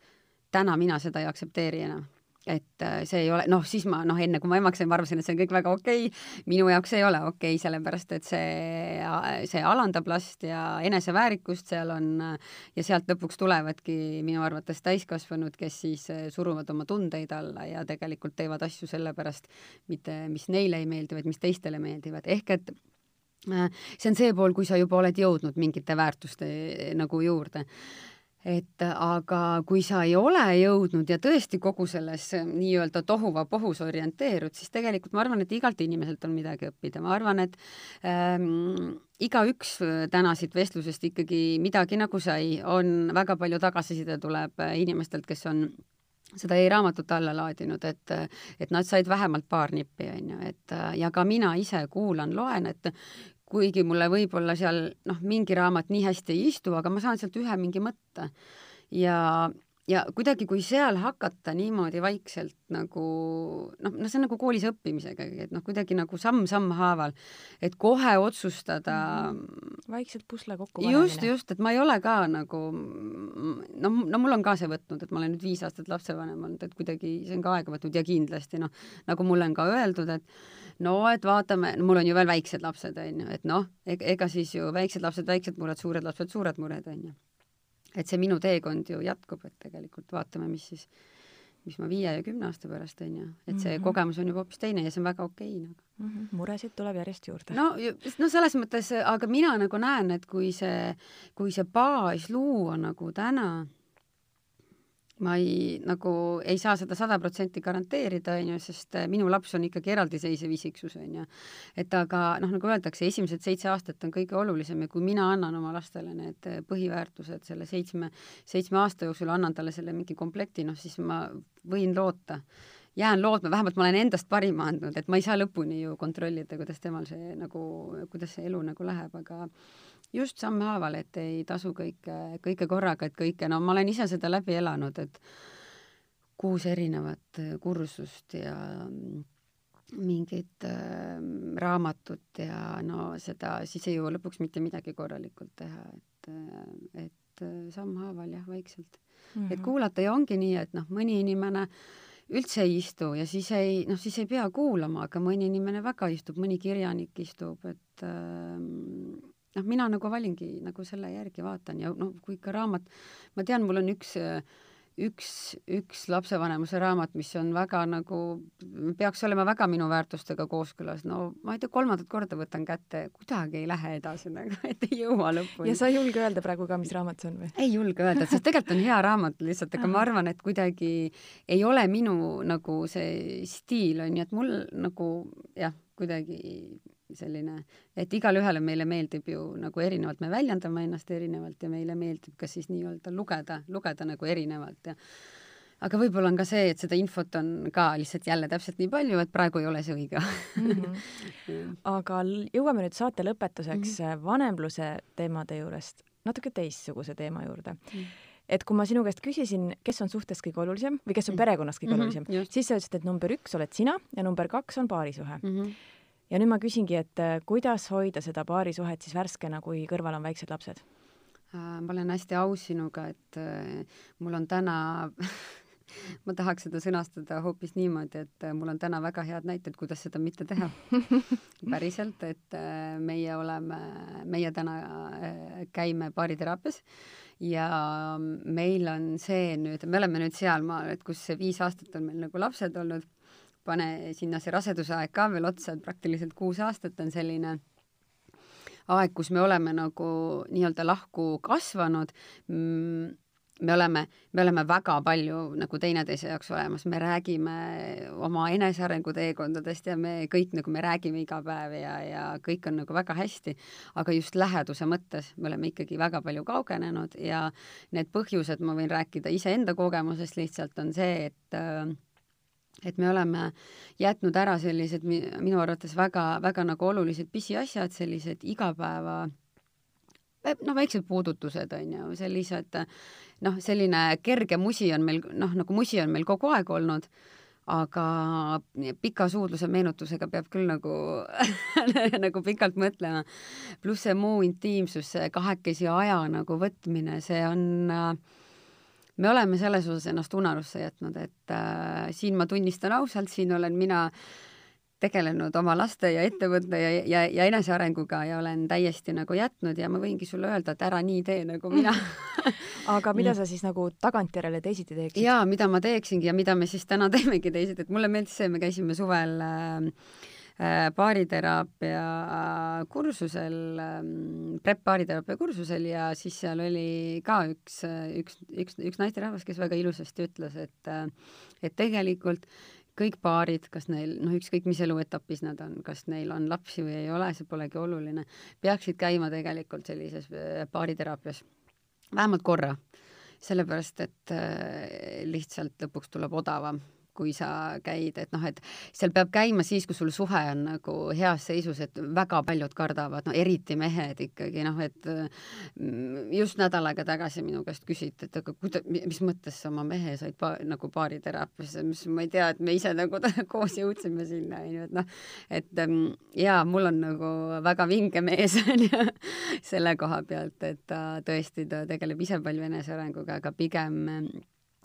täna mina seda ei aktsepteeri enam et äh, see ei ole, noh, siis ma noh, enne kui ma emaks sain, ma arvasin, et see on kõik väga okei okay.. minu jaoks ei ole okei okay,, sellepärast et see, see alandab last ja eneseväärikust seal on ja sealt lõpuks tulevadki minu arvates täiskasvanud, kes siis äh, suruvad oma tundeid alla ja tegelikult teevad asju sellepärast, mitte mis neile ei meeldi, vaid mis teistele meeldivad, ehk et äh, see on see pool, kui sa juba oled jõudnud mingite väärtuste nagu juurde et aga kui sa ei ole jõudnud ja tõesti kogu selles nii-öelda tohuvapohus orienteerud, siis tegelikult ma arvan, et igalt inimeselt on midagi õppida, ma arvan, et ähm, igaüks täna siit vestlusest ikkagi midagi nagu sai, on väga palju tagasiside tuleb inimestelt, kes on seda e-raamatut alla laadinud, et, et nad said vähemalt paar nippi, on ju, et ja ka mina ise kuulan, loen, et kuigi mulle võib-olla seal noh, mingi raamat nii hästi ei istu, aga ma saan sealt ühe mingi mõtte. ja, ja kuidagi, kui seal hakata niimoodi vaikselt nagu noh, noh, see on nagu koolis õppimisega, et noh, kuidagi nagu samm-samm haaval, et kohe otsustada mm. vaikselt pusle kokku panemine. just, just, et ma ei ole ka nagu no, no mul on ka see võtnud, et ma olen nüüd viis aastat lapsevanem olnud, et kuidagi see on ka aega võtnud ja kindlasti noh, nagu mulle on ka öeldud, et no et vaatame, mul on ju veel väiksed lapsed, on ju, et noh, ega siis ju väiksed lapsed, väiksed mured, suured lapsed, suured mured, on ju. et see minu teekond ju jätkub, et tegelikult vaatame, mis siis, mis ma viie ja kümne aasta pärast, on ju, et see mm -hmm. kogemus on juba hoopis teine ja see on väga okei okay, nagu mm. -hmm. muresid tuleb järjest juurde. no, no selles mõttes, aga mina nagu näen, et kui see, kui see baas luua nagu täna, ma ei, nagu ei saa seda sada protsenti garanteerida, on ju, sest äh, minu laps on ikkagi eraldiseisev isiksus, on ju. et aga noh, nagu öeldakse, esimesed seitse aastat on kõige olulisem ja kui mina annan oma lastele need äh, põhiväärtused selle seitsme, seitsme aasta jooksul, annan talle selle mingi komplekti, noh siis ma võin loota jään lootma, vähemalt ma olen endast parima andnud, et ma ei saa lõpuni ju kontrollida, kuidas temal see nagu, kuidas see elu nagu läheb, aga just sammhaaval, et ei tasu kõike, kõike korraga, et kõike, no ma olen ise seda läbi elanud, et kuus erinevat kursust ja mingit äh, raamatut ja no seda, siis ei jõua lõpuks mitte midagi korralikult teha, et, et sammhaaval jah, vaikselt mm. -hmm. et kuulata ja ongi nii, et noh, mõni inimene üldse ei istu ja siis ei, noh, siis ei pea kuulama, aga mõni inimene väga istub, mõni kirjanik istub, et äh, noh, mina nagu valingi nagu selle järgi vaatan ja noh, kui ikka raamat, ma tean, mul on üks üks, üks lapsevanemuse raamat, mis on väga nagu, peaks olema väga minu väärtustega kooskõlas, no ma ei tea, kolmandat korda võtan kätte, kuidagi ei lähe edasi nagu, et ei jõua lõpuni. ja sa ei julge öelda praegu ka, mis raamat see on või? ei julge öelda, sest tegelikult on hea raamat lihtsalt, aga ma arvan, et kuidagi ei ole minu nagu see stiil on ju, et mul nagu jah, kuidagi selline, et igale ühele meile meeldib ju nagu erinevalt, me väljendame ennast erinevalt ja meile meeldib ka siis nii-öelda lugeda, lugeda nagu erinevalt ja aga võib-olla on ka see, et seda infot on ka lihtsalt jälle täpselt nii palju, et praegu ei ole see õige mm. -hmm. aga jõuame nüüd saate lõpetuseks mm -hmm. vanemluse teemade juurest natuke teistsuguse teema juurde mm. -hmm et kui ma sinu käest küsisin, kes on suhtes kõige olulisem või kes on mhm. perekonnas kõige mm -hmm, olulisem, siis sa ütlesid, et number üks oled sina ja number kaks on paarisuhe mm. -hmm ja nüüd ma küsingi, et äh, kuidas hoida seda paarisuhet siis värskena, kui kõrval on väiksed lapsed? Äh, ma olen hästi aus sinuga, et äh, mul on täna ma tahaks seda sõnastada hoopis niimoodi, et mul on täna väga head näited, kuidas seda mitte teha. päriselt, et meie oleme, meie täna käime baariteraapias ja meil on see nüüd, me oleme nüüd sealmaal, et kus viis aastat on meil nagu lapsed olnud pane sinna see raseduse aeg ka veel otsa, et praktiliselt kuus aastat on selline aeg, kus me oleme nagu nii-öelda lahku kasvanud. Mm, me oleme, me oleme väga palju nagu teineteise jaoks olemas, me räägime oma enesearengu teekondadest ja me kõik nagu me räägime iga päev ja, ja kõik on nagu väga hästi, aga just läheduse mõttes me oleme ikkagi väga palju kaugenenud ja need põhjused, ma võin rääkida iseenda kogemusest lihtsalt, on see, et äh, et me oleme jätnud ära sellised minu arvates väga-väga nagu olulised pisiasjad, sellised igapäeva noh, väiksed puudutused on ju, sellised noh, selline kerge musi on meil noh, nagu musi on meil kogu aeg olnud, aga pika suudluse meenutusega peab küll nagu nagu pikalt mõtlema. pluss see muu intiimsus, see kahekesi aja nagu võtmine, see on äh, me oleme selles osas ennast unarusse jätnud, et äh, siin ma tunnistan ausalt, siin olen mina tegelenud oma laste ja ettevõtte ja, ja, ja enesearenguga ja olen täiesti nagu jätnud ja ma võingi sulle öelda, et ära nii tee nagu mina aga mida sa siis nagu tagantjärele teisiti teeksid? jaa, mida ma teeksingi ja mida me siis täna teemegi teisiti, et mulle meeldis see, me käisime suvel äh, baariteraapia kursusel, ähm, PrEP baariteraapia kursusel ja siis seal oli ka üks, üks, üks, üks naisterahvas, kes väga ilusasti ütles, et äh, et tegelikult kõik paarid, kas neil, noh, ükskõik mis eluetapis nad on, kas neil on lapsi või ei ole, see polegi oluline, peaksid käima tegelikult sellises baariteraapias vähemalt korra, sellepärast et lihtsalt lõpuks tuleb odavam kui sa käid, et noh, et seal peab käima siis, kui sul suhe on nagu heas seisus, et väga paljud kardavad, no eriti mehed ikkagi noh, et mm, just nädal aega tagasi minu käest küsiti, et aga kuida-, mis mõttes sa oma mehe said pa-, nagu baariteraapiasse, mis ma ei tea, et me ise nagu koos jõudsime sinna, on ju, et noh, et mm, jaa, mul on nagu väga vinge mees, on ju, selle koha pealt, et ta tõesti, ta tegeleb ise palju enesearenguga, aga pigem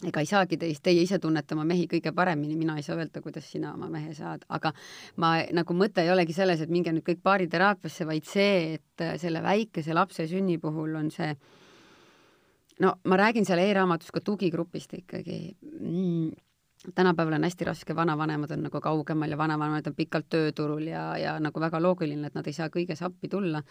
ega ei saagi teist, teie ise tunnete oma mehi kõige paremini, mina ei saa öelda, kuidas sina oma mehe saad, aga ma nagu mõte ei olegi selles, et minge nüüd kõik baariteraapiasse, vaid see, et selle väikese lapse sünni puhul on see no ma räägin seal e-raamatus ka tugigrupist ikkagi mm tänapäeval on hästi raske, vanavanemad on nagu kaugemal ja vanavanemad on pikalt tööturul ja, ja nagu väga loogiline, et nad ei saa kõiges appi tulla.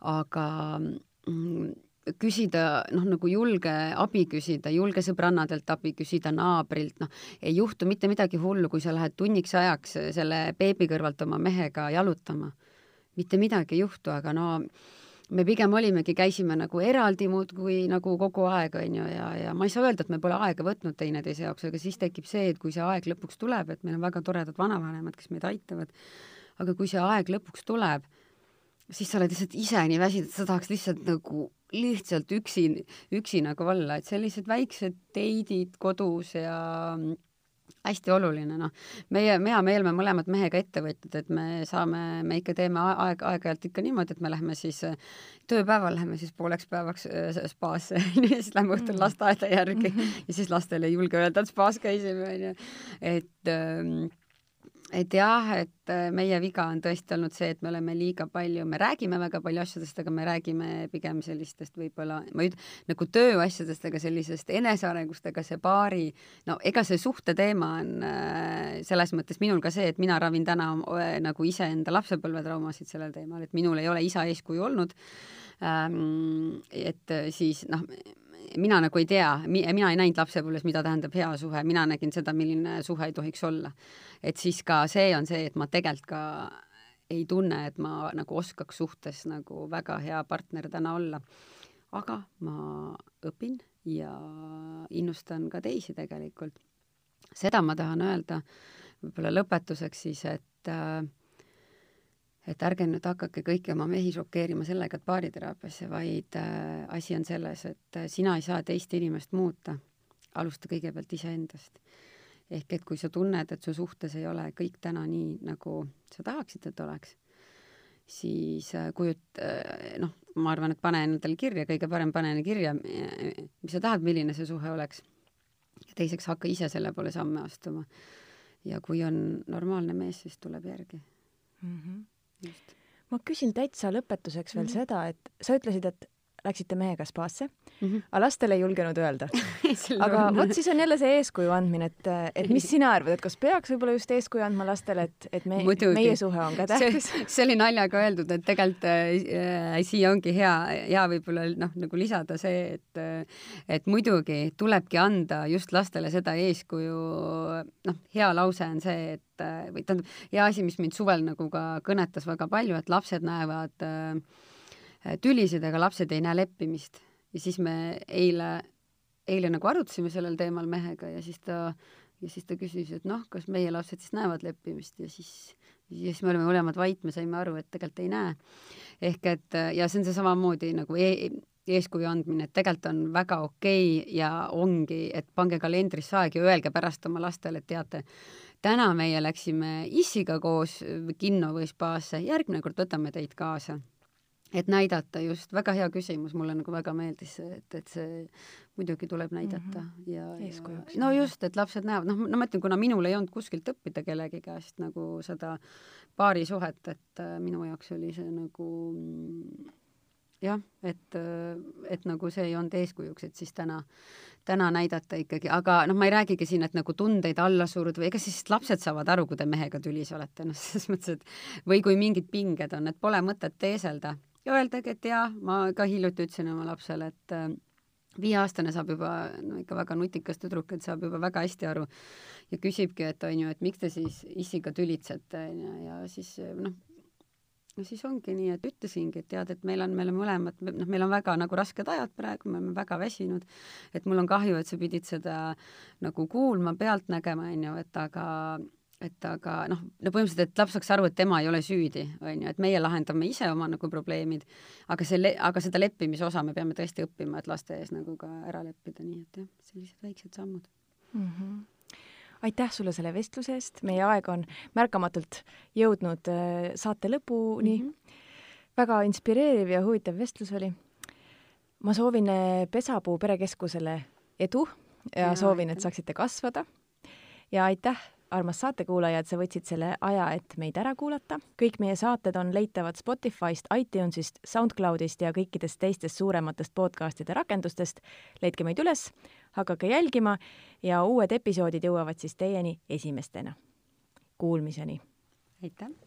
aga mm, küsida, noh, nagu julge abi küsida, julge sõbrannadelt abi küsida, naabrilt, noh, ei juhtu mitte midagi hullu, kui sa lähed tunniks ajaks selle beebi kõrvalt oma mehega jalutama. mitte midagi ei juhtu, aga no me pigem olimegi, käisime nagu eraldi muudkui nagu kogu aeg, on ju, ja, ja ma ei saa öelda, et me pole aega võtnud teineteise jaoks, aga siis tekib see, et kui see aeg lõpuks tuleb, et meil on väga toredad vanavanemad, kes meid aitavad, aga kui see aeg lõpuks tuleb, siis sa oled lihtsalt ise nii väsinud, sa tahaks lihtsalt nagu lihtsalt üksi, üksi nagu olla, et sellised väiksed teidid kodus ja hästi oluline, noh. meie, meel, me mõlemad mehega ettevõtjad, et me saame, me ikka teeme aeg, aeg-ajalt ikka niimoodi, et me lähme siis tööpäeval läheme siis pooleks päevaks äh, spaasse ja siis lähme õhtul mm. lasteaeda järgi mm -hmm. ja siis lastele ei julge öelda, et spaas käisime, onju. et ähm, et jah, et äh, meie viga on tõesti olnud see, et me oleme liiga palju, me räägime väga palju asjadest, aga me räägime pigem sellistest võib-olla, ma ei ütle, nagu tööasjadest, aga sellisest enesearengust, aga see paari, no ega see suhte teema on äh, selles mõttes minul ka see, et mina ravin täna äh, nagu iseenda lapsepõlvetraumasid sellel teemal, et minul ei ole isa eeskuju olnud. Et siis noh, mina nagu ei tea, mina ei näinud lapsepõlves, mida tähendab hea suhe, mina nägin seda, milline suhe ei tohiks olla. et siis ka see on see, et ma tegelikult ka ei tunne, et ma nagu oskaks suhtes nagu väga hea partner täna olla. aga ma õpin ja innustan ka teisi tegelikult. seda ma tahan öelda võib-olla lõpetuseks siis, et äh, et ärge nüüd hakake kõiki oma mehi šokeerima sellega, et baariteraapiasse, vaid äh, asi on selles, et äh, sina ei saa teist inimest muuta. alusta kõigepealt iseendast. ehk et kui sa tunned, et su suhtes ei ole kõik täna nii, nagu sa tahaksid, et oleks, siis äh, kujut- äh,, noh, ma arvan, et pane endale kirja, kõige parem pane kirja, mis sa tahad, milline see suhe oleks. ja teiseks hakka ise selle poole samme astuma. ja kui on normaalne mees, siis tuleb järgi mm. -hmm ma küsin täitsa lõpetuseks veel mm -hmm. seda, et sa ütlesid, et läksite mehega spaasse mm, -hmm. aga lastele ei julgenud öelda. Aga vot siis on jälle see eeskuju andmine, et, et mis sina arvad, et kas peaks võib-olla just eeskuju andma lastele, et, et me, meie suhe on ka tähtis? see oli naljaga öeldud, et tegelikult äh, siia ongi hea, hea võib-olla noh, nagu lisada see, et et muidugi tulebki anda just lastele seda eeskuju, noh, hea lause on see, et või tähendab, hea asi, mis mind suvel nagu ka kõnetas väga palju, et lapsed näevad äh, tülisid, aga lapsed ei näe leppimist. ja siis me eile, eile nagu arutasime sellel teemal mehega ja siis ta, ja siis ta küsis, et noh, kas meie lapsed siis näevad leppimist ja siis, ja siis me olime mõlemad vait, me saime aru, et tegelikult ei näe. ehk et ja see on see samamoodi nagu e eeskuju andmine, et tegelikult on väga okei okay ja ongi, et pange kalendrisse aeg ja öelge pärast oma lastele, et teate, täna meie läksime issiga koos kinno või spaasse, järgmine kord võtame teid kaasa et näidata just, väga hea küsimus, mulle nagu väga meeldis see, et, et see muidugi tuleb näidata mm -hmm. ja, ja no just, et lapsed näevad, noh, no ma ütlen, kuna minul ei olnud kuskilt õppida kellegi käest nagu seda paarisuhet, et äh, minu jaoks oli see nagu mm, jah, et, äh, et nagu see ei olnud eeskujuks, et siis täna, täna näidata ikkagi, aga noh, ma ei räägigi siin, et nagu tundeid alla suruda või ega siis lapsed saavad aru, kui te mehega tülis olete, noh, selles mõttes, et või kui mingid pinged on, et pole mõtet teeselda ja öeldagi, et jaa, ma ka hiljuti ütlesin oma lapsele, et äh, viieaastane saab juba, no ikka väga nutikas tüdruk, et saab juba väga hästi aru. Ja küsibki, et on ju, et miks te siis issiga tülitsete, on ju, ja siis noh, no siis ongi nii, et ütlesingi, et tead, et meil on, me oleme mõlemad, noh, meil on väga nagu rasked ajad praegu, me oleme väga väsinud, et mul on kahju, et sa pidid seda nagu kuulma, pealt nägema, on ju, et aga et aga noh, no põhimõtteliselt, et laps saaks aru, et tema ei ole süüdi, on ju, et meie lahendame ise oma nagu probleemid, aga selle, aga seda leppimise osa me peame tõesti õppima, et laste ees nagu ka ära leppida, nii et jah, sellised väiksed sammud mm. -hmm aitäh sulle selle vestluse eest, meie aeg on märkamatult jõudnud äh, saate lõpuni mm. -hmm. väga inspireeriv ja huvitav vestlus oli. ma soovin äh, Pesapuu perekeskusele edu ja, ja soovin, et saaksite kasvada. ja aitäh armas saatekuulaja, et sa võtsid selle aja, et meid ära kuulata. kõik meie saated on leitavad Spotify'st, iTunes'ist, SoundCloud'ist ja kõikidest teistest suurematest podcast'ide rakendustest. leidke meid üles, hakake jälgima ja uued episoodid jõuavad siis teieni esimestena. Kuulmiseni! aitäh!